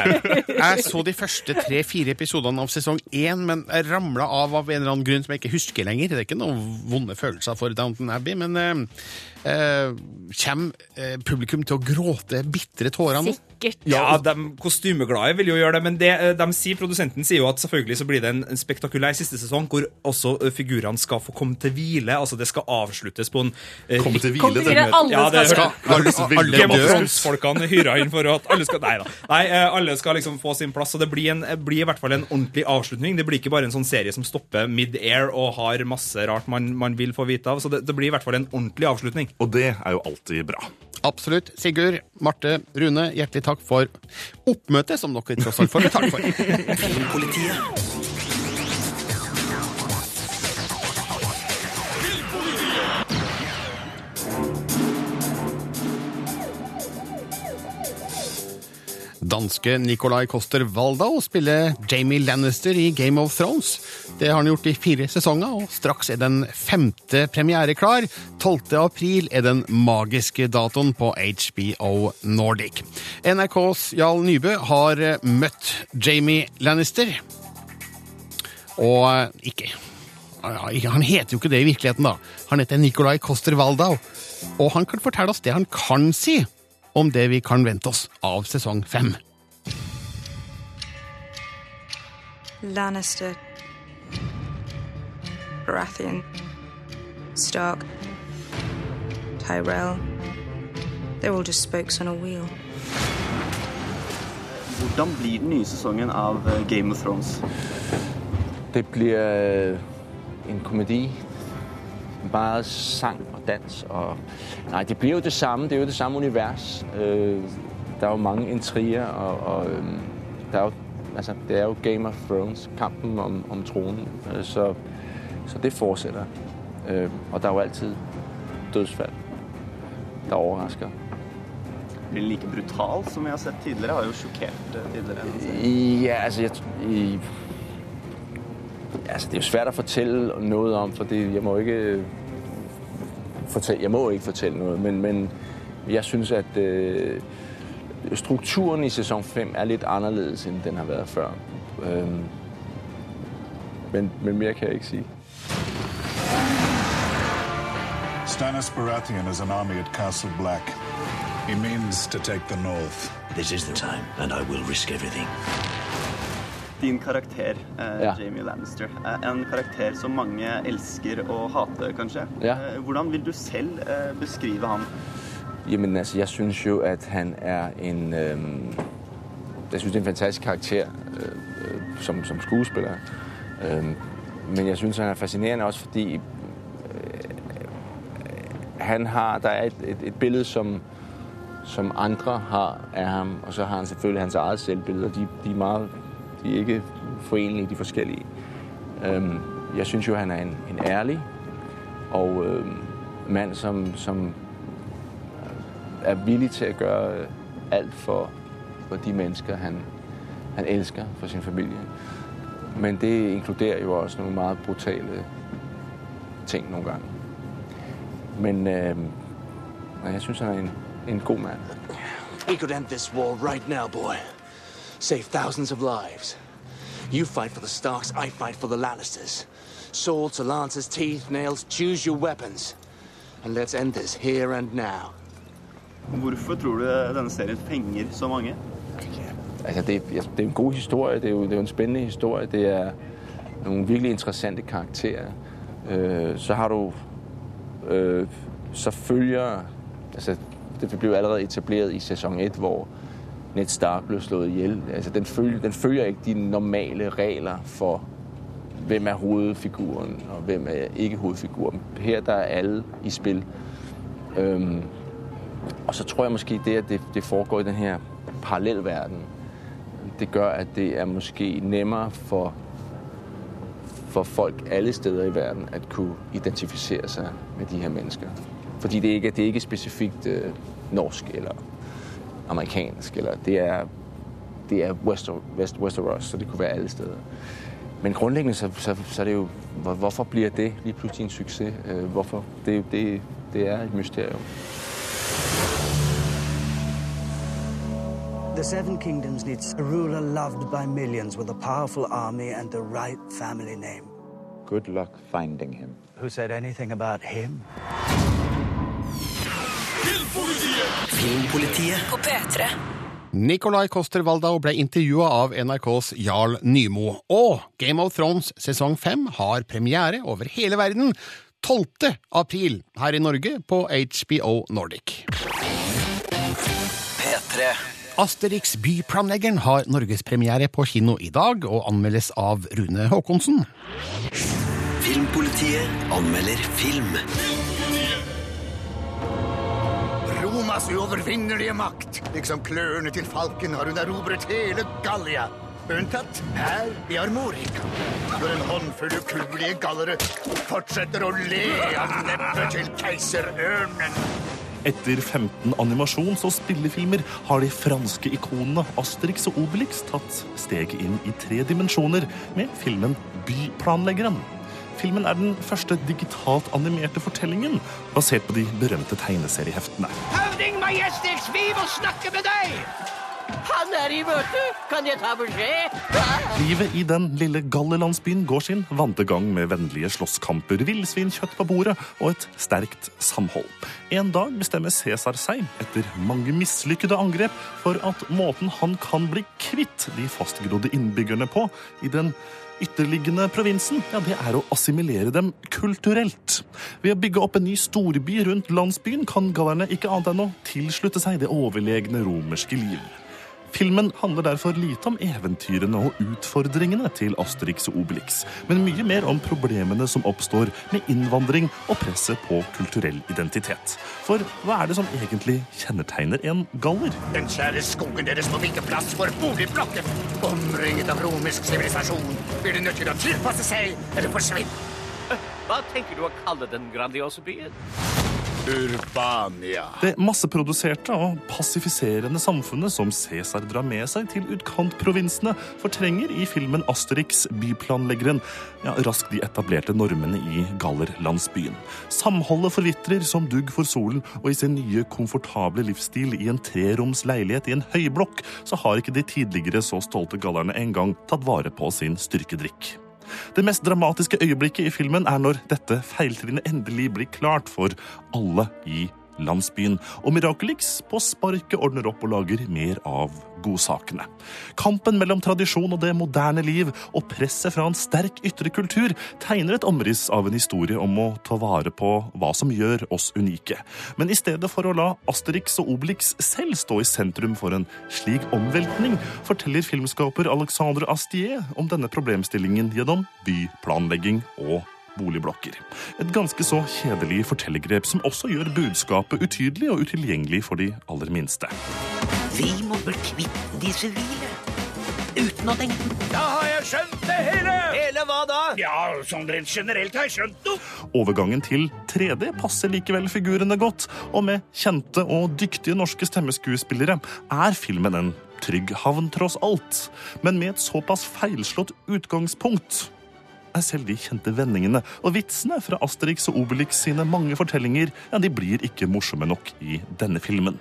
S4: Jeg så de første tre-fire episodene av sesong én, men jeg ramla av av en eller annen grunn som jeg ikke husker lenger. Det er ikke noen vonde følelser for Downton Abbey, men eh, kommer eh, publikum til å gråte bitre tårer nå?
S9: Sikkert.
S1: Ja, de kostymeglade vil jo gjøre det, men det, eh, de sier, produsenten sier jo at selvfølgelig så blir det en en spektakulær siste sesong hvor også eh, figurene skal få komme til hvile. Altså det skal avsluttes på en eh,
S13: Komme til hvile, det
S9: Sikkert alle
S1: Ja, det
S9: skal
S1: alle,
S4: alle
S1: alle Game of. Thrones-folkene hyra inn for at alle skal Nei da. Nei, alle skal liksom få sin plass, og det blir, en, blir i hvert fall en ordentlig avslutning. Det blir ikke bare en sånn serie som stopper mid-air og har masse rart man, man vil få vite av. Så det, det blir i hvert fall en ordentlig avslutning.
S13: Og det er jo alltid bra.
S4: Absolutt. Sigurd, Marte, Rune, hjertelig takk for oppmøtet, som dere tross alt får betalt for.
S5: Filmpolitiet.
S4: Danske Nicolai Coster Waldau spiller Jamie Lannister i Game of Thrones. Det har han gjort i fire sesonger, og straks er den femte premiere klar. 12. april er den magiske datoen på HBO Nordic. NRKs Jarl Nybø har eh, møtt Jamie Lannister, og eh, ikke Han heter jo ikke det i virkeligheten, da. Han heter Nicolai Coster Waldau, og han kan fortelle oss det han kan si om det vi kan vente oss av sesong fem.
S16: Lannister, Baratheon, Stark, Tyrell. They're all just spokes on a wheel.
S17: Hvordan blir den nye sesongen av eh, Game of Thrones?
S18: Det bliver øh, en komedi. Meget sang og dans. Og... Nej, det bliver jo det samme. Det er jo det samme univers. Øh, der er jo mange intriger, og, og der er jo, altså, det er jo Game of Thrones, kampen om, om tronen. Øh, så, så det fortsætter. Øh, og der er jo altid dødsfald, der overrasker.
S17: Blir like brutal som vi har sett tidligere? Har jo sjokkert tidligere.
S18: Ja, altså, jeg, i, altså, det er jo svært å fortælle noe om, for jeg må ikke øh, fortælle, jeg må ikke fortælle noe. men, men jeg synes, at øh, strukturen i sæson fem er litt anderledes, end den har været før. Øhm, men, men mer kan jeg ikke sige.
S19: Stannis Baratheon is an army at Castle Black. He means to take the north.
S5: This is the time, and I will risk everything.
S17: Din karakter, eh,
S18: Ja.
S17: Jamie Lannister, er en karakter som mange elsker og hater, kanskje.
S18: Ja.
S17: Eh, Hvordan vil du selv eh, beskrive ham?
S18: Jamen altså, jeg synes jo, at han er en... øh, jeg synes, det er en fantastisk karakter øh, som, som skuespiller. Øh, men jeg synes, han er fascinerende også, fordi øh, han har... Der er et, et, et billede, som, som andre har af ham, og så har han selvfølgelig hans eget selvbillede, og de, de er meget... De er ikke forenlige, de forskellige. Jeg synes jo, han er en, en ærlig og mand, som, som er villig til at gøre øh, alt for, for de mennesker, han, han elsker for sin familie. Men det inkluderer jo også noen meget brutale ting noen gange. Men øh, jeg synes, han er en, en god mand.
S5: We could end this war right now, boy. Save thousands of lives. You fight for the Starks, I fight for the Lannisters. Swords to lances, teeth, nails, choose your weapons. And let's end this here and now.
S17: Hvorfor tror du denne serien fenger så mange?
S18: Altså, det, er- det er en god historie, det er, jo, det er jo en spændende historie, det er nogle virkelig interessante karakterer. Øh, så har du, øh, så følger, altså, det det blev allerede etableret i sæson 1, hvor Ned Stark blev slået ihjel. Altså, den, følger, den følger ikke de normale regler for, hvem er hovedfiguren, og hvem er ikke hovedfiguren. Her der er alle i spil. Øhm, og så tror jeg måske, det, at det, det foregår i den her parallelverden, det gør, at det er måske nemmere for, for folk alle steder i verden at kunne identificere sig med de her mennesker. Fordi det ikke, det er ikke specifikt øh, norsk eller amerikansk, eller det er, det er Wester, West, Westeros, så det kunne være alle steder. Men grundlæggende, så, så, så er det jo, hvor, hvorfor bliver det lige pludselig en succes? Øh, hvorfor? Det, det, det er et mysterium.
S20: The Seven Kingdoms needs a ruler loved by millions with a powerful army and the right family name.
S21: Good luck finding him.
S20: Who said anything about him?
S22: Filmpolitiet på P3.
S4: Nikolai Coster-Waldau ble intervjua av NRKs Jarl Nymo. Og Game of Thrones sesong fem har premiere over hele verden 12. april her i Norge på HBO Nordic.
S22: P3.
S4: Asterix byplanleggeren har norgespremiere på kino i dag, og anmeldes av Rune Haakonsen.
S22: Filmpolitiet anmelder film.
S23: Romas uovervinnelige makt, liksom klørne til falken, har hun erobret hele Gallia. Unntatt her i Armorica, når en håndfull ukuelige gallere fortsetter å le av nebbet til keiserørnen.
S13: Etter 15 animasjons- og spillefilmer har de franske ikonene Asterix og Obelix tatt steget inn i tre dimensjoner med filmen Byplanleggeren. Filmen er den første digitalt animerte fortellingen basert på de berømte tegneserieheftene.
S24: Høvding Majestix, vi må snakke med deg! Han er i møte. Kan jeg ta beskjed?
S13: Livet i den lille gallerlandsbyen går sin vante gang med vennlige slåsskamper, villsvinkjøtt på bordet og et sterkt samhold. En dag bestemmer Cæsar seg, etter mange mislykkede angrep, for at måten han kan bli kvitt de fastgrodde innbyggerne på i den ytterliggende provinsen, ja, det er å assimilere dem kulturelt. Ved å bygge opp en ny storby rundt landsbyen kan gallerne ikke annet enn å tilslutte seg det overlegne romerske liv. Filmen handler derfor lite om eventyrene og utfordringene til Asterix og Obelix, men mye mer om problemene som oppstår med innvandring og presset på kulturell identitet. For hva er det som egentlig kjennetegner en galler?
S23: Den kjære skogen deres må ikke plass for boligblokker. Omringet av romersk sivilisasjon blir de nødt til å tilpasse seg eller forsvinne.
S24: Hva tenker du å kalle den grandiose byen?
S23: Urbania.
S13: Det masseproduserte og passifiserende samfunnet som Cæsar drar med seg til utkantprovinsene, fortrenger i filmen Asterix byplanleggeren ja, raskt de etablerte normene i gallerlandsbyen. Samholdet forvitrer som dugg for solen, og i sin nye, komfortable livsstil i en treroms leilighet i en høyblokk, så har ikke de tidligere så stolte gallerne engang tatt vare på sin styrkedrikk. Det mest dramatiske øyeblikket i filmen er når dette feiltrinnet endelig blir klart for alle i landsbyen, og Miraculix på sparket ordner opp og lager mer av godsakene. Kampen mellom tradisjon og det moderne liv, og presset fra en sterk ytre kultur, tegner et omriss av en historie om å ta vare på hva som gjør oss unike. Men i stedet for å la Asterix og Obelix selv stå i sentrum for en slik omveltning, forteller filmskaper Alexandre Astier om denne problemstillingen gjennom byplanlegging og boligblokker. Et ganske så kjedelig fortellergrep som også gjør budskapet utydelig og utilgjengelig for de aller minste.
S24: Vi må bli kvitt de sivile. Uten å tenke.
S23: Da har jeg skjønt det hele!
S24: Hele hva da?
S23: Ja, sånn rent generelt har jeg skjønt noe.
S13: Overgangen til 3D passer likevel figurene godt, og med kjente og dyktige norske stemmeskuespillere er filmen en trygg havn tross alt. Men med et såpass feilslått utgangspunkt er selv de kjente vendingene og vitsene fra Asterix og Obelix sine mange fortellinger ja, de blir ikke morsomme nok i denne filmen.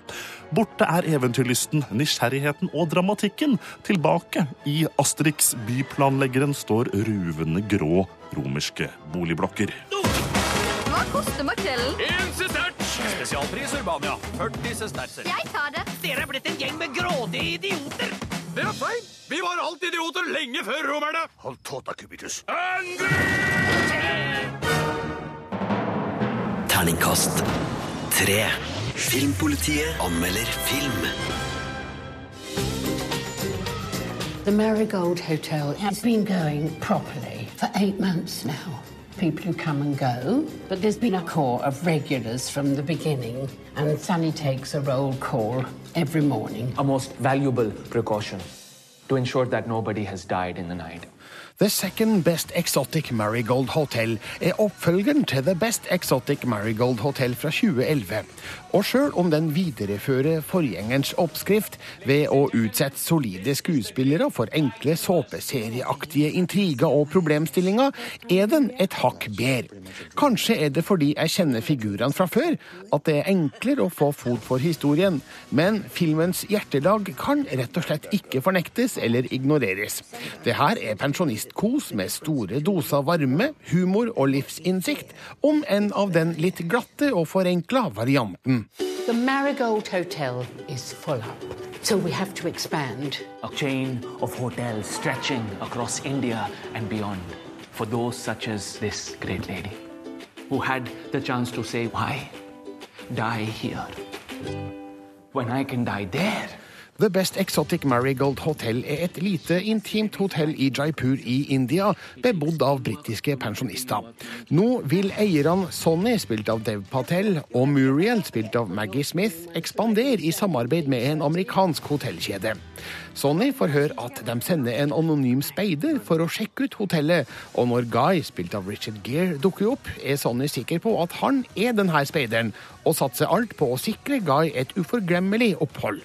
S13: Borte er eventyrlysten, nysgjerrigheten og dramatikken. Tilbake i Asterix byplanleggeren står ruvende grå romerske boligblokker.
S11: Hva koster makrellen?
S24: En sestert. Spesialpris Urbania. 40 sesterser.
S11: Jeg tar det.
S24: Dere er blitt en gjeng med grådige idioter. Dere er feil. Vi var alt idioter lenge før romerne.
S23: Hold tåta, Kubitus.
S22: Terningkast tre. Filmpolitiet anmelder film.
S25: The Marigold Hotel has been going properly for eight months now. People who come and go, but there's been a core of regulars from the beginning, and Sunny takes a roll call every morning.
S26: A most valuable precaution to ensure that nobody has died in the night.
S4: The Second Best Exotic Marigold Hotel er oppfølgeren til The Best Exotic Marigold Hotel fra 2011. Og sjøl om den viderefører forgjengerens oppskrift ved å utsette solide skuespillere for enkle såpeserieaktige intriger og problemstillinger, er den et hakk bedre. Kanskje er det fordi jeg kjenner figurene fra før, at det er enklere å få fot for historien. Men filmens hjertelag kan rett og slett ikke fornektes eller ignoreres. Det her er pensjonistkos med store doser varme, humor og livsinnsikt, om en av den litt glatte og forenkla varianten.
S25: The Marigold Hotel is full up, so we have to expand.
S26: A chain of hotels stretching across India and beyond for those such as this great lady who had the chance to say, Why die here when I can die there?
S4: The Best Exotic Marigold Hotel er et lite, intimt hotell i Jaipur i India, bebodd av britiske pensjonister. Nå vil eierne Sonny, spilt av Dev Patel, og Muriel, spilt av Maggie Smith, ekspandere i samarbeid med en amerikansk hotellkjede. Sonny får høre at de sender en anonym speider for å sjekke ut hotellet, og når Guy, spilt av Richard Gere, dukker opp, er Sonny sikker på at han er denne speideren, og satser alt på å sikre Guy et uforglemmelig opphold.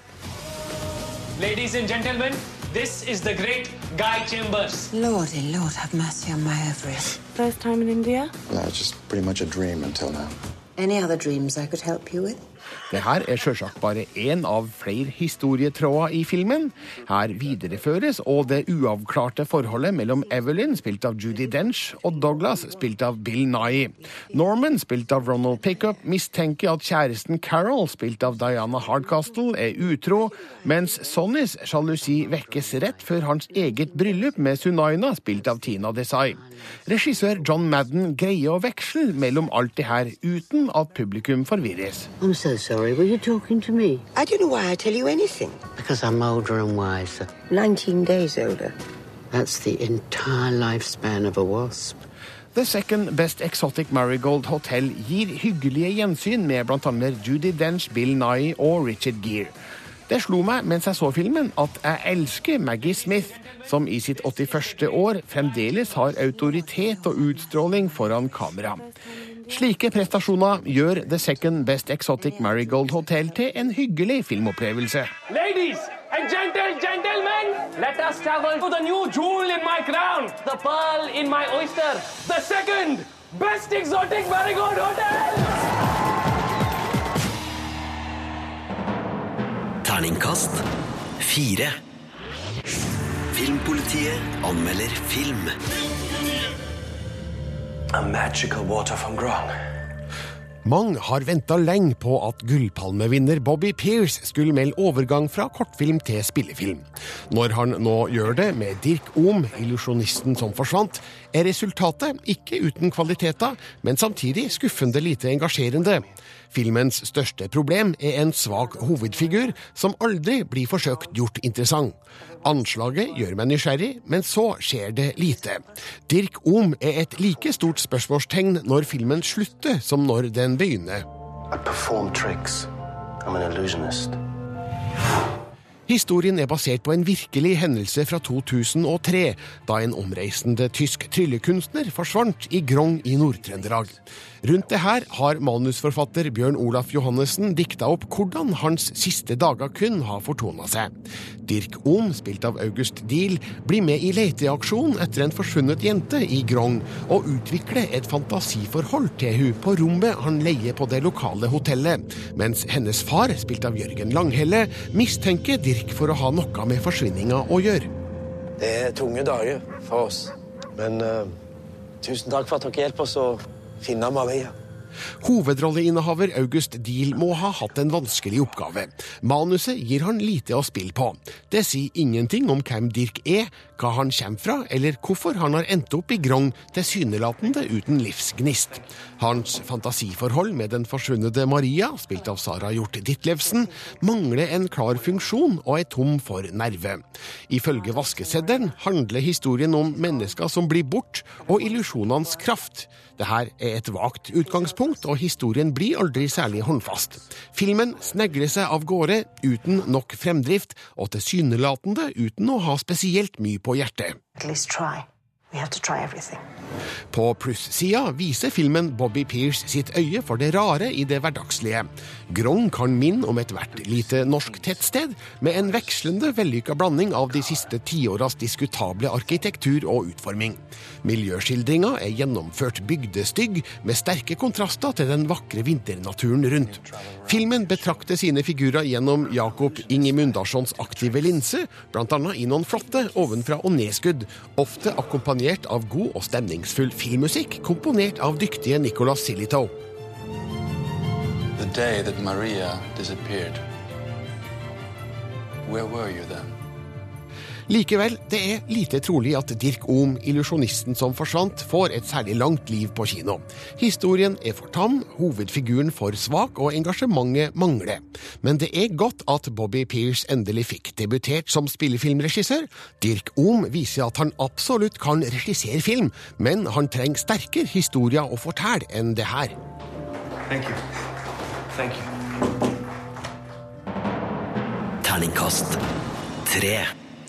S27: Ladies and gentlemen, this is the great Guy Chambers.
S28: Lordy, oh Lord, have mercy on my ovaries. First time in India?
S8: No, it's just pretty much a dream until now.
S28: Any other dreams I could help you with?
S4: Det her er sjølsagt bare én av flere historietråder i filmen. Her videreføres og det uavklarte forholdet mellom Evelyn, spilt av Judy Dench, og Douglas, spilt av Bill Nye. Norman, spilt av Ronald Pickup, mistenker at kjæresten Carol, spilt av Diana Hardcastle, er utro, mens Sonnys sjalusi vekkes rett før hans eget bryllup med Sunaina, spilt av Tina Desai. Regissør John Madden greier å veksle mellom alt det her uten at publikum forvirres.
S28: I'm so sorry. Were you talking to me? I don't know why I tell you anything. Because I'm older and wiser. 19 days older. That's the entire lifespan of a wasp.
S4: The Second Best Exotic Marigold Hotel gir hyggelige gjensyn med bl.a. Judy Dench, Bill Nye og Richard Gere. Det slo meg mens jeg så filmen at jeg elsker Maggie Smith, som i sitt 81. år fremdeles har autoritet og utstråling foran kamera. Slike prestasjoner gjør The Second Best Exotic Marigold Hotel til en hyggelig filmopplevelse.
S27: Ladies and gentle gentlemen, let us travel to the new jewel in my crown, the pearl in my oyster, the second best exotic marigold hotel.
S22: Terningkast fire. Filmpolitiet anmelder film.
S4: Mange har venta lenge på at gullpalmevinner Bobby Pearce skulle melde overgang fra kortfilm til spillefilm. Når han nå gjør det med Dirk Ohm, illusjonisten som forsvant, er resultatet ikke uten kvaliteter, men samtidig skuffende lite engasjerende. Filmens største problem er en svak hovedfigur som aldri blir forsøkt gjort interessant. Anslaget gjør meg nysgjerrig, men så skjer det lite. Dirk Ohm er et like stort spørsmålstegn når filmen slutter som når den begynner.
S29: I perform tricks. Illusionist.
S4: Historien er basert på en virkelig hendelse fra 2003, da en omreisende tysk tryllekunstner forsvant i Grong i Nord-Trøndelag. Rundt det her har manusforfatter Bjørn Olaf Johannessen dikta opp hvordan hans siste dager kun har fortona seg. Dirk Ohm, spilt av August Diel, blir med i leteaksjon etter en forsvunnet jente i Grong, og utvikler et fantasiforhold til hun på rommet han leier på det lokale hotellet, mens hennes far, spilt av Jørgen Langhelle, mistenker Dirk for å ha noe med forsvinninga å gjøre.
S29: Det er tunge dager for oss. Men uh, tusen takk for at dere hjelper oss å finne Maria.
S4: Hovedrolleinnehaver August Diehl må ha hatt en vanskelig oppgave. Manuset gir han lite å spille på. Det sier ingenting om hvem Dirk er, hva han kommer fra, eller hvorfor han har endt opp i Grong tilsynelatende uten livsgnist. Hans fantasiforhold med den forsvunne Maria, spilt av Sara Hjort Ditlevsen, mangler en klar funksjon og er tom for nerve. Ifølge vaskeseddelen handler historien om mennesker som blir bort, og illusjonenes kraft. Dette er et vagt utgangspunkt, og historien blir aldri særlig håndfast. Filmen snegler seg av gårde uten nok fremdrift, og tilsynelatende uten å ha spesielt mye på hjertet. På plussida viser filmen Bobby Pierce sitt øye for det rare i det hverdagslige. Grong kan minne om ethvert lite norsk tettsted, med en vekslende vellykka blanding av de siste tiåras diskutable arkitektur og utforming. Miljøskildringa er gjennomført bygdestygg, med sterke kontraster til den vakre vinternaturen rundt. Filmen betrakter sine figurer gjennom Jakob Ingemundarssons aktive linse, bl.a. i noen flotte ovenfra og nedskudd, ofte akkompagnert av god og stemningsfull filmmusikk komponert av dyktige Nicolas Silito.
S30: The day that Maria disappeared. Where were you then?
S4: Likevel, det er lite trolig at Dirk Ohm, illusjonisten som forsvant, får et særlig langt liv på kino. Historien er for tam, hovedfiguren for svak og engasjementet mangler. Men det er godt at Bobby Pears endelig fikk debutert som spillefilmregissør. Dirk Ohm viser at han absolutt kan regissere film, men han trenger sterkere historier å fortelle enn det her.
S29: Thank you. Thank you.
S22: Terningkast tre.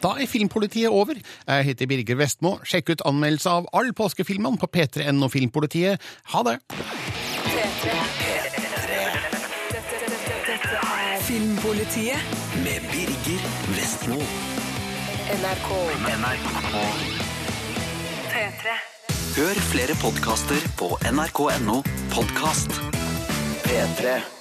S4: Da er Filmpolitiet over. Jeg heter Birger Vestmo. Sjekk ut anmeldelse av all påskefilmene på p3.no Filmpolitiet. Ha det!
S31: Filmpolitiet
S22: Med Birger Vestmo.
S31: NRK.
S22: NRK.
S31: P3.
S22: Hør flere podkaster på nrk.no podkast.
S29: P3.